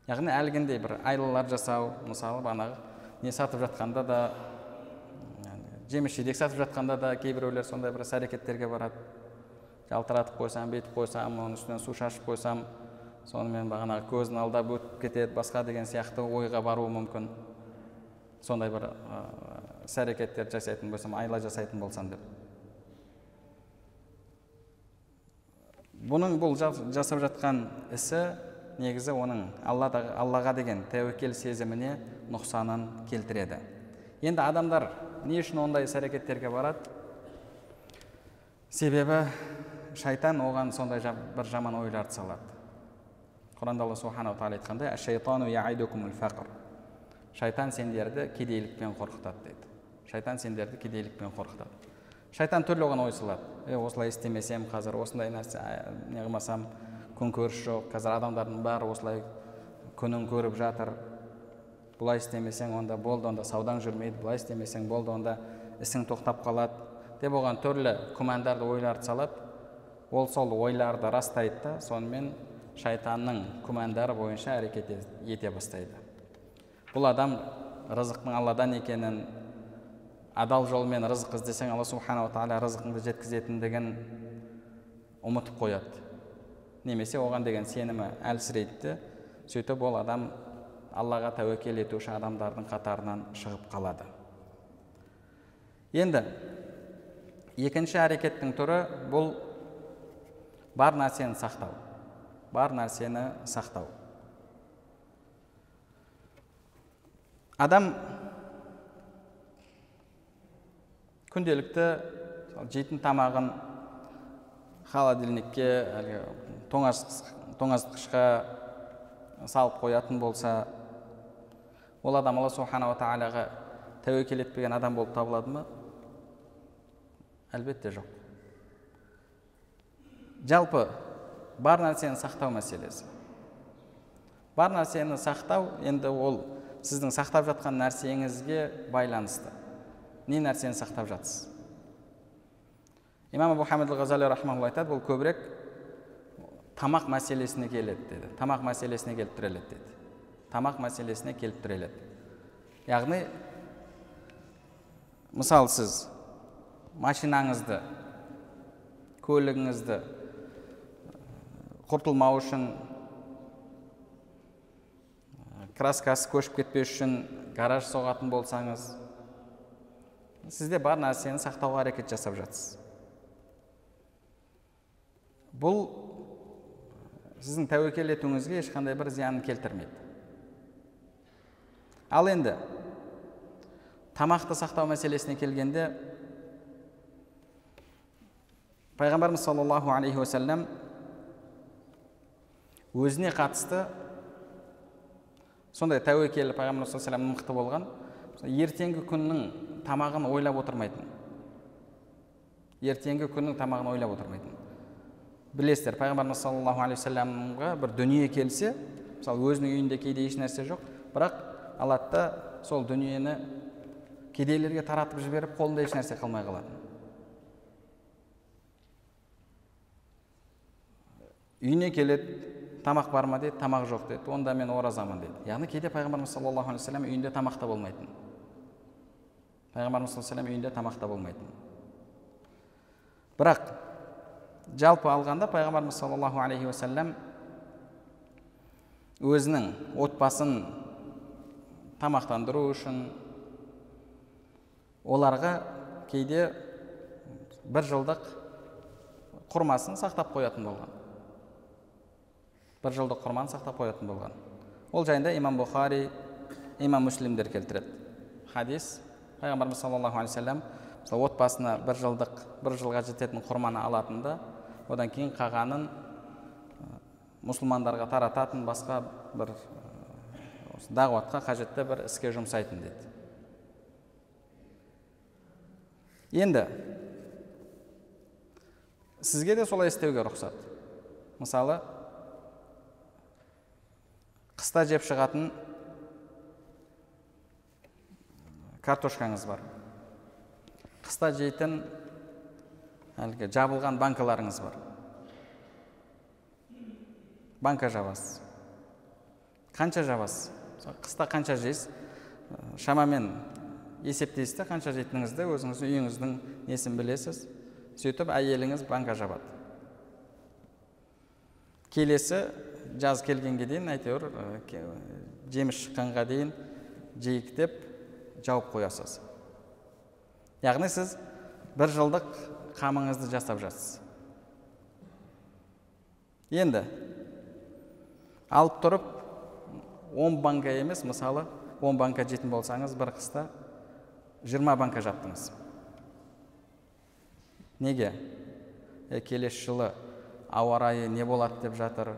Яғни әлгіндей бір айлалар жасау мысалы бағанағы не сатып жатқанда да жеміс жидек сатып жатқанда да кейбіреулер сондай бір іс әрекеттерге барады. Жалтыратып қойсам бүйтіп қойсам оның үстінен су шашып қойсам сонымен бағанағы көзін алдап өтіп кетеді басқа деген сияқты ойға баруы мүмкін. Сондай бір іс әрекеттер жасайтын болсам айла жасайтын болсам деп. Бұның бұл жасап жатқан ісі негізі оның аллаға деген тәуекел сезіміне нұқсанын келтіреді. Енді адамдар не үшін ондай іс әрекеттерге барады? Себебі шайтан оған сондай бір жаман ойларды салады. Құранда алла субханала тағала айтқандай шайтан сендерді кедейлікпен қорқытады дейді. Шайтан сендерді кедейлікпен қорқытады. Шайтан түрлі оған ой салады. Е осылай істемесем қазір осындай нәрсе не қылмасам күнкөріс жоқ. Қазір адамдардың бәрі осылай күнін көріп жатыр. Бұлай істемесең онда болды онда саудаң жүрмейді. Бұлай істемесең болды онда ісің тоқтап қалады. Деп оған түрлі күмәндарды ойларды салады ол сол ойларды растайды да сонымен шайтанның күмәндары бойынша әрекет ете бастайды. Бұл адам рызықтың алладан екенін адал жолмен рызық іздесең алла субханала тағала рызқыңды жеткізетіндігін ұмытып қояды. Немесе оған деген сенімі әлсірейді сөйтіп ол адам аллаға тәуекел етуші адамдардың қатарынан шығып қалады. Енді екінші әрекеттің түрі бұл бар нәрсені сақтау. Бар нәрсені сақтау. Адам күнделікті жейтін тамағын холодильникке әлгі тоңазытқышқа салып қоятын болса ол адам алла субханала тағалаға тәуекел етпеген адам болып табылады ма? Әлбетте жоқ. Жалпы бар нәрсені сақтау мәселесі. Бар нәрсені сақтау енді ол сіздің сақтап жатқан нәрсеңізге байланысты. Не нәрсені сақтап жатсыз? Имам абу хамид ғазали айтады бұл көбірек тамақ мәселесіне келеді деді. Тамақ мәселесіне келіп тіреледі деді. Тамақ мәселесіне келіп тіреледі яғни мысалы сіз машинаңызды көлігіңізді құртылмау үшін краскасы көшіп кетпес үшін гараж соғатын болсаңыз сізде бар нәрсені сақтауға әрекет жасап жатсыз. Бұл сіздің тәуекел етуіңізге ешқандай бір зиянын келтірмейді. Ал енді тамақты сақтау мәселесіне келгенде пайғамбарымыз саллаллаху алейхи уассалам өзіне қатысты сондай тәуекел пайғамбар саллаллаху мықты болған ертеңгі күннің тамағын ойлап отырмайтын ертеңгі күннің тамағын ойлап отырмайтын. Білесіздер пайғамбарымыз саллаллаху алейхи вассаламға бір дүние келсе мысалы өзінің үйінде кейде ешнәрсе жоқ бірақ алады да сол дүниені кедейлерге таратып жіберіп қолында ешнәрсе қалмай қалады үйіне келеді тамақ бар ма деді тамақ жоқ деді онда мен оразамын деді яғни кейде пайғамбарымыз саллаллаху алейхи вассалам үйінде тамақ та болмайтын. Пайғамбарымыз саллаллаху үйінде тамақ та болмайтын. Бірақ жалпы алғанда пайғамбарымыз саллаллаху алейхи уассалам өзінің отбасын тамақтандыру үшін оларға кейде бір жылдық құрмасын сақтап қоятын болған. бір жылдық құрманы сақтап қоятын болған. ол жайында имам бұхари имам муслимдер келтіреді. Хадис пайғамбарымыз саллаллаху алейхи вассалам отбасына бір жылдық бір жылға жететін құрманы алатын да одан кейін қалғанын мұсылмандарға тарататын басқа бір осы дағуатқа қажетті бір іске жұмсайтын деді. Енді сізге де солай істеуге рұқсат. Мысалы қыста жеп шығатын картошкаңыз бар. Қыста жейтін әлгі жабылған банкаларыңыз бар. Банка жабасыз қанша жабасыз қыста қанша жейсіз? Шамамен есептейсіз де қанша жейтініңізді өзіңіз үйіңіздің несін білесіз? Сөйтіп әйеліңіз банка жабады. Келесі жаз келгенге дейін әйтеуір жеміс шыққанға дейін жейік деп жауып қоясыз. Яғни сіз бір жылдық қамыңызды жасап жатсыз енді алып тұрып он банка емес мысалы он банка жейтін болсаңыз бір қыста жиырма банка жаптыңыз неге е, келесі жылы ауа райы не болады деп жатыр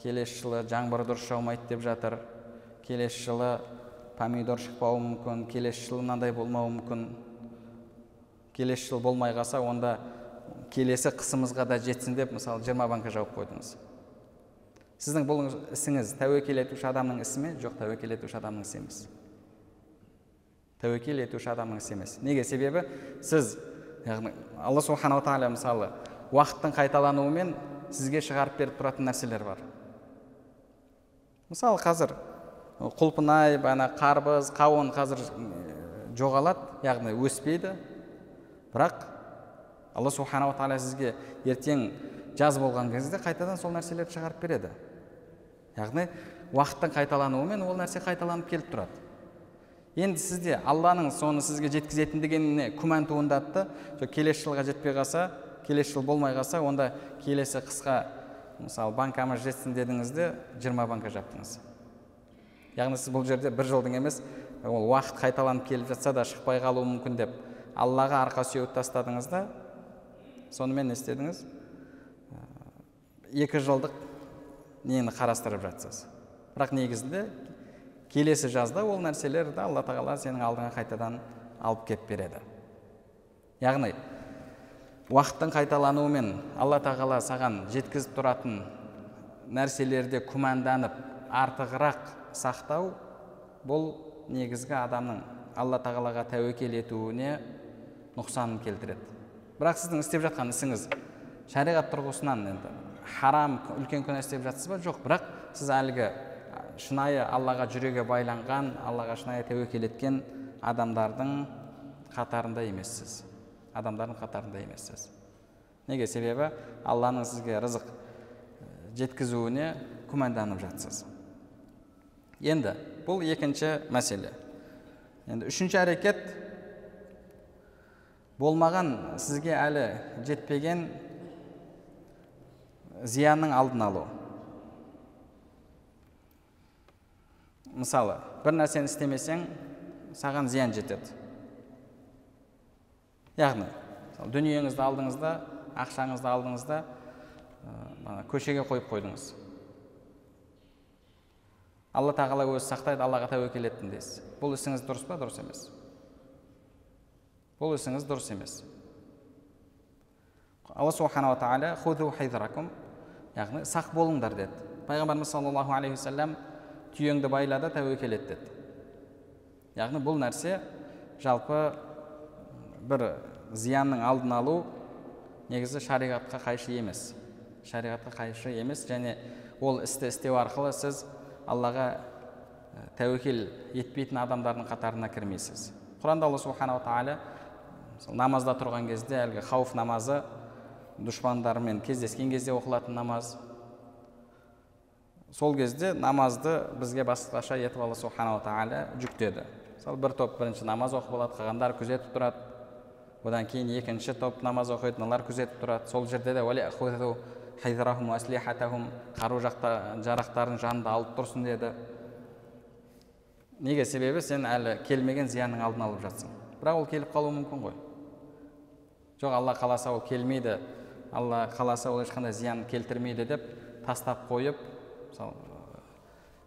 келесі жылы жаңбыр дұрыс жаумайды деп жатыр келесі жылы помидор шықпауы мүмкін келесі жылы мынандай болмауы мүмкін келесі жыл болмай қалса онда келесі қысымызға да жетсін деп мысалы жиырма банка жауып қойдыңыз. Сіздің бұл ісіңіз тәуекел етуші адамның ісі ме? Жоқ тәуекел етуші адамның ісі емес. Тәуекел етуші адамның ісі емес. Неге? Себебі сіз яғни алла субханала тағала мысалы уақыттың қайталануымен сізге шығарып беріп тұратын нәрселер бар. Мысалы қазір құлпынай бана қарбыз қауын қазір жоғалады яғни өспейді. Бірақ алла субханала тағала сізге ертең жаз болған кезде қайтадан сол нәрселерді шығарып береді. Яғни уақыттың қайталануымен ол нәрсе қайталанып келіп тұрады. Енді сізде алланың соны сізге жеткізетіндігіне күмән туындады да келесі жылға жетпей қалса келесі жыл болмай қалса онда келесі қысқа мысалы банкамыз жетсін дедіңіз де жиырма банка жаптыңыз. Яғни сіз бұл жерде бір жылдың емес ол уақыт қайталанып келіп жатса да шықпай қалуы мүмкін деп аллаға арқа сүйеуді тастадыңыз да сонымен не істедіңіз? Екі жылдық нені қарастырып жатсыз? Бірақ негізінде келесі жазда ол нәрселерді алла тағала сенің алдыңа қайтадан алып келіп береді. Яғни уақыттың қайталануымен алла тағала саған жеткізіп тұратын нәрселерде күмәнданып артығырақ сақтау бұл негізгі адамның алла тағалаға тәуекел етуіне нұқсанын келтіреді. Бірақ сіздің істеп жатқан ісіңіз шариғат тұрғысынан енді харам үлкен күнә істеп жатсыз ба? Жоқ. Бірақ сіз әлгі шынайы аллаға жүрегі байланған аллаға шынайы тәуекел еткен адамдардың қатарында емессіз. Адамдардың қатарында емессіз. Неге? Себебі алланың сізге рызық жеткізуіне күмәнданып жатсыз. Енді бұл екінші мәселе. Енді үшінші әрекет болмаған сізге әлі жетпеген зиянның алдын алу. Мысалы бір нәрсені істемесең саған зиян жетеді. Яғни дүниеңізді алдыңызда ақшаңызды алдыңызда ә, көшеге қойып қойдыңыз. Алла тағала өзі сақтайды аллаға тәуекел еттім дейсіз. Бұл ісіңіз дұрыс па? Дұрыс емес. Бұл ісіңіз дұрыс емес алла субханала тағала яғни сақ болыңдар деді пайғамбарымыз саллаллаху алейхи уассалам түйеңді байла да тәуекел ет деді яғни бұл нәрсе жалпы бір зиянның алдын алу негізі шариғатқа қайшы емес шариғатқа қайшы емес және ол істі істеу арқылы сіз аллаға тәуекел етпейтін адамдардың қатарына кірмейсіз құранда алла субханала тағала намазда тұрған кезде әлгі хауф намазы дұшпандармен кездескен кезде оқылатын намаз. Сол кезде намазды бізге басқаша етіп алла субханала тағала жүктеді. Мысалы бір топ бірінші намаз оқып алады қалғандар күзетіп тұрады. Одан кейін екінші топ намаз оқиды мыналар күзетіп тұрады. Сол жерде де қару жарақтарын жанында алып тұрсын деді. Неге? Себебі сен әлі келмеген зиянның алдын алып жатсың. Бірақ ол келіп қалуы мүмкін ғой. Жоқ алла қаласа ол келмейді. Алла қаласа ол ешқандай зиян келтірмейді деп тастап қойып мысалы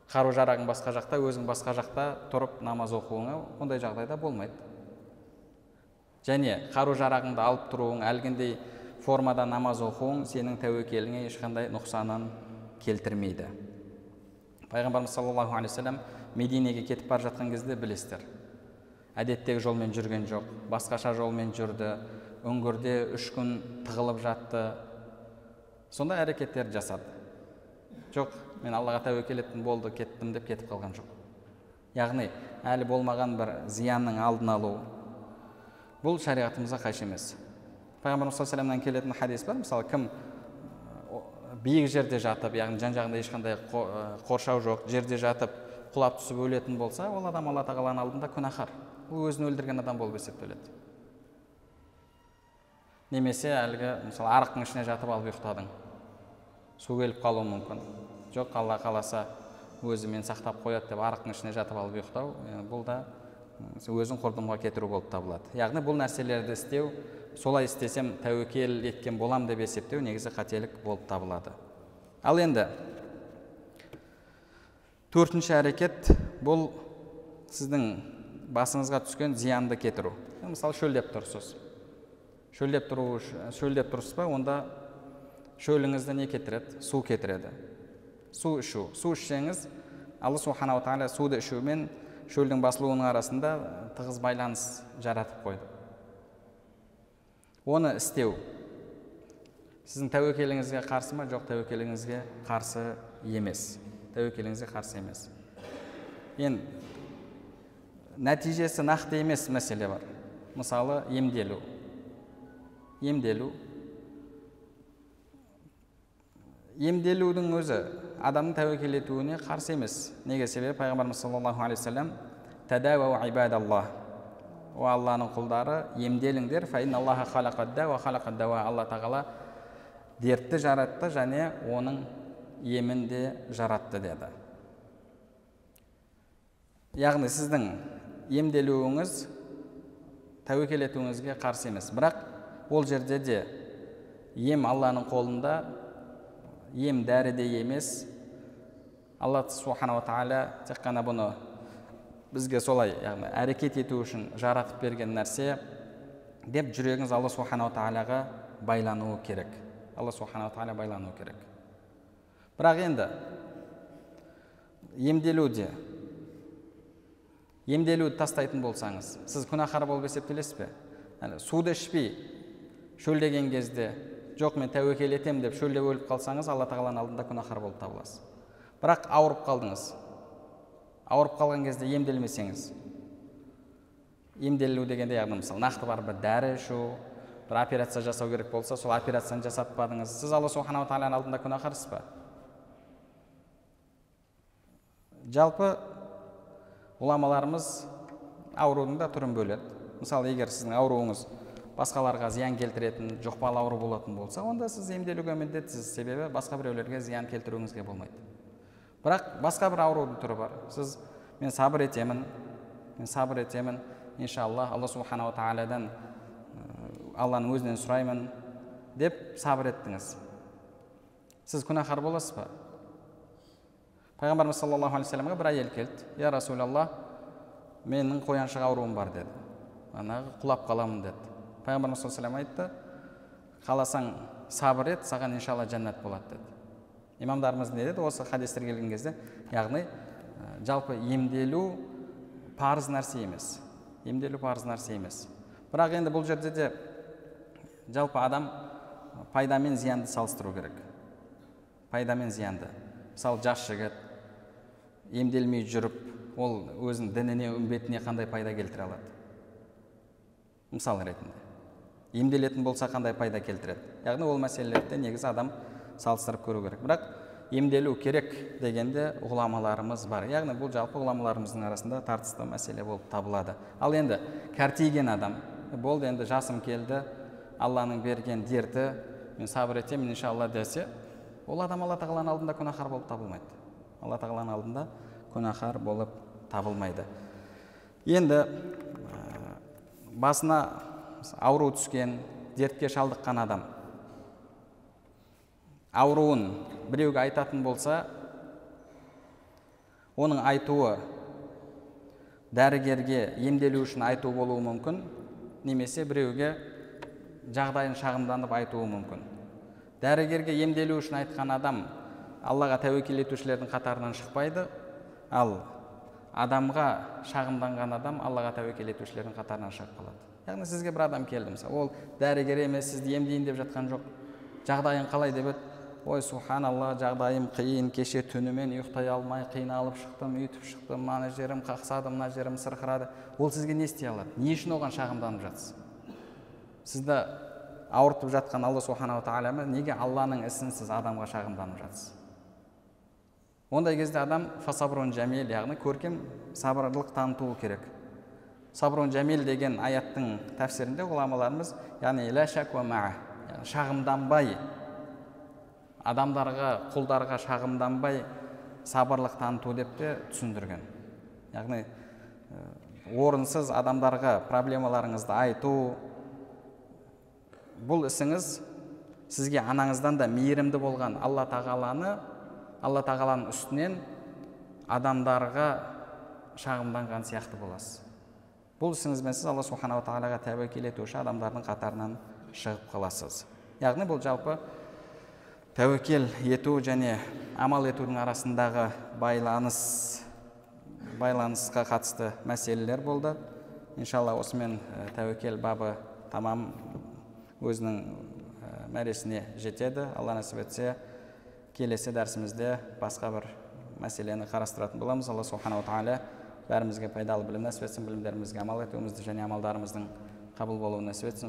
қару жарағың басқа жақта өзің басқа жақта тұрып намаз оқуыңа ондай жағдайда болмайды. Және қару жарағыңды алып тұруың әлгіндей формада намаз оқуың сенің тәуекеліңе ешқандай нұқсанын келтірмейді. Пайғамбарымыз саллаллаху алейхи вассалам мединеге кетіп бара жатқан кезде білесіздер. Әдеттегі жолмен жүрген жоқ басқаша жолмен жүрді үңгірде үш күн тығылып жатты. Сондай әрекеттер жасады. Жоқ мен аллаға тәуекел еттім болды кеттім деп кетіп қалған жоқ. Яғни әлі болмаған бір зиянның алдын алу. Бұл шариғатымызға қайшы емес. Пайғамбарымыз саллаллаху алейhi келетін хадис бар. Мысалы кім биік жерде жатып яғни жан жағында ешқандай қоршау жоқ жерде жатып құлап түсіп өлетін болса ол адам алла тағаланың алдында күнәһар. Ол өзін өлтірген адам болып есептеледі. Немесе әлгі мысалы арықтың ішіне жатып алып ұйықтадың. Су келіп қалуы мүмкін. Жоқ алла қаласа өзі мен сақтап қояды деп арықтың ішіне жатып алып ұйықтау бұл да өзін құрдымға кетіру болып табылады. Яғни бұл нәрселерді істеу солай істесем тәуекел еткен болам деп есептеу негізі қателік болып табылады. Ал енді төртінші әрекет бұл сіздің басыңызға түскен зиянды кетіру. Мысалы шөлдеп тұрсыз шөлдеп тұру шөлдеп тұрсыз ба онда шөліңізді не кетіреді? Су кетіреді. Су ішу. Су ішсеңіз алла субханала тағала суды ішу мен шөлдің басылуының арасында тығыз байланыс жаратып қойды. Оны істеу. Сіздің тәуекеліңізге қарсы ма? Жоқ тәуекеліңізге қарсы емес. Тәуекеліңізге қарсы емес. Енді нәтижесі нақты емес мәселе бар. Мысалы емделу. Емделу. Емделудің өзі адамның тәуекел етуіне қарсы емес. Неге себебі пайғамбарымыз саллаллаху алейхи вассалам о алланың құлдары емделіңдер алла тағала дертті жаратты және оның емін де жаратты деді. Яғни сіздің емделуіңіз тәуекел етуіңізге қарсы емес. Бірақ ол жерде де ем алланың қолында ем дәріде емес. Алла субханала тағала тек қана бұны бізге солай яғни әрекет ету үшін жаратып берген нәрсе деп жүрегіңіз алла субханала тағалаға байлануы керек. Алла субханала тағала байлануы керек. Бірақ енді емделуде емделуді тастайтын болсаңыз сіз күнәһар болып есептелесіз бе? Суды ішпей шөлдеген кезде жоқ мен тәуекел етемін деп шөлде өліп қалсаңыз алла тағаланың алдында күнәһар болып табыласыз. Бірақ ауырып қалдыңыз. Ауырып қалған кезде емделмесеңіз емделу дегенде яғни мысалы нақты бар бір дәрі ішу бір операция жасау керек болса сол операцияны жасатпадыңыз сіз алла субханала тағаланың алдында күнәһарсыз ба? Жалпы ғұламаларымыз аурудың да түрін бөледі. Мысалы егер сіздің ауруыңыз басқаларға зиян келтіретін жұқпалы ауру болатын болса онда сіз емделуге міндеттісіз себебі басқа біреулерге зиян келтіруіңізге болмайды. Бірақ басқа бір аурудың түрі бар. Сіз мен сабыр етемін мен сабыр етемін иншалла алла субханала тағаладан алланың өзінен сұраймын деп сабыр еттіңіз. Сіз күнәһар боласыз ба? Пайғамбарымыз саллаллаху алейхи вассаламға бір әйел келді. Я расулалла менің қояншық ауруым бар деді. Анағы құлап қаламын деді. Пайғамбарымыз саллаллаху айтты қаласаң сабыр ет саған иншалла жәннат болады деді. Имамдарымыз не деді? Осы хадистер келген кезде яғни жалпы емделу парыз нәрсе емес. Емделу парыз нәрсе емес. Бірақ енді бұл жерде де жалпы адам пайда мен зиянды салыстыру керек. Пайда мен зиянды. Мысалы жас жігіт емделмей жүріп ол өзінің дініне үмбетіне қандай пайда келтіре алады? Мысал ретінде. Емделетін болса қандай пайда келтіреді? Яғни ол мәселелерді негізі адам салыстырып көру керек. Бірақ емделу керек дегенде ғұламаларымыз бар. Яғни бұл жалпы ғұламаларымыздың арасында тартысты мәселе болып табылады. Ал енді кәртейген адам болды енді жасым келді алланың берген дерті мен сабыр етемін иншалла десе ол адам алла тағаланың алдында күнәһар болып табылмайды. Алла тағаланың алдында күнәһар болып табылмайды. Енді басына ауру түскен дертке шалдыққан адам. Ауруын біреуге айтатын болса оның айтуы дәрігерге емделу үшін айту болуы мүмкін немесе біреуге жағдайын шағымданып айтуы мүмкін. Дәрігерге емделу үшін айтқан адам аллаға тәуекел етушілердің қатарынан шықпайды. Ал адамға шағымданған адам аллаға тәуекел етушілердің қатарынан шығып қалады. Яғни сізге бір адам келді мысалы ол дәрігер емес сізді емдейін деп жатқан жоқ. Жағдайың қалай деп еді? Ой субханалла жағдайым қиын кеше түнімен ұйықтай алмай қиналып шықтым үйтіп шықтым мына жерім қақсады мына жерім сырқырады ол сізге не істей алады? Не үшін оған шағымданып жатсыз? Сізді ауыртып жатқан алла субханала тағала неге алланың ісін сіз адамға шағымданып жатсыз? Ондай кезде адам фасабрун жәмил яғни көркем сабырлық танытуы керек. Сабрун жәмил деген аяттың тәпсірінде ғұламаларымыз яғни ла шағымданбай. Адамдарға құлдарға шағымданбай сабырлық таныту деп те түсіндірген. Яғни орынсыз адамдарға проблемаларыңызды айту бұл ісіңіз сізге анаңыздан да мейірімді болған алла тағаланы алла тағаланың үстінен адамдарға шағымданған сияқты боласыз. Бұл ісіңізбен сіз алла субханала тағалаға тәуекел етуші адамдардың қатарынан шығып қаласыз. Яғни бұл жалпы тәуекел ету және амал етудің арасындағы байланыс байланысқа қатысты мәселелер болды. Иншалла осымен тәуекел бабы тамам өзінің мәресіне жетеді. Алла нәсіп етсе келесі дәрісімізде басқа бір мәселені қарастыратын боламыз. Алла субханала тағала бәрімізге пайдалы білім нәсіп етсін білімдерімізге амал етуімізді және амалдарымыздың қабыл болуын нәсіп етсін.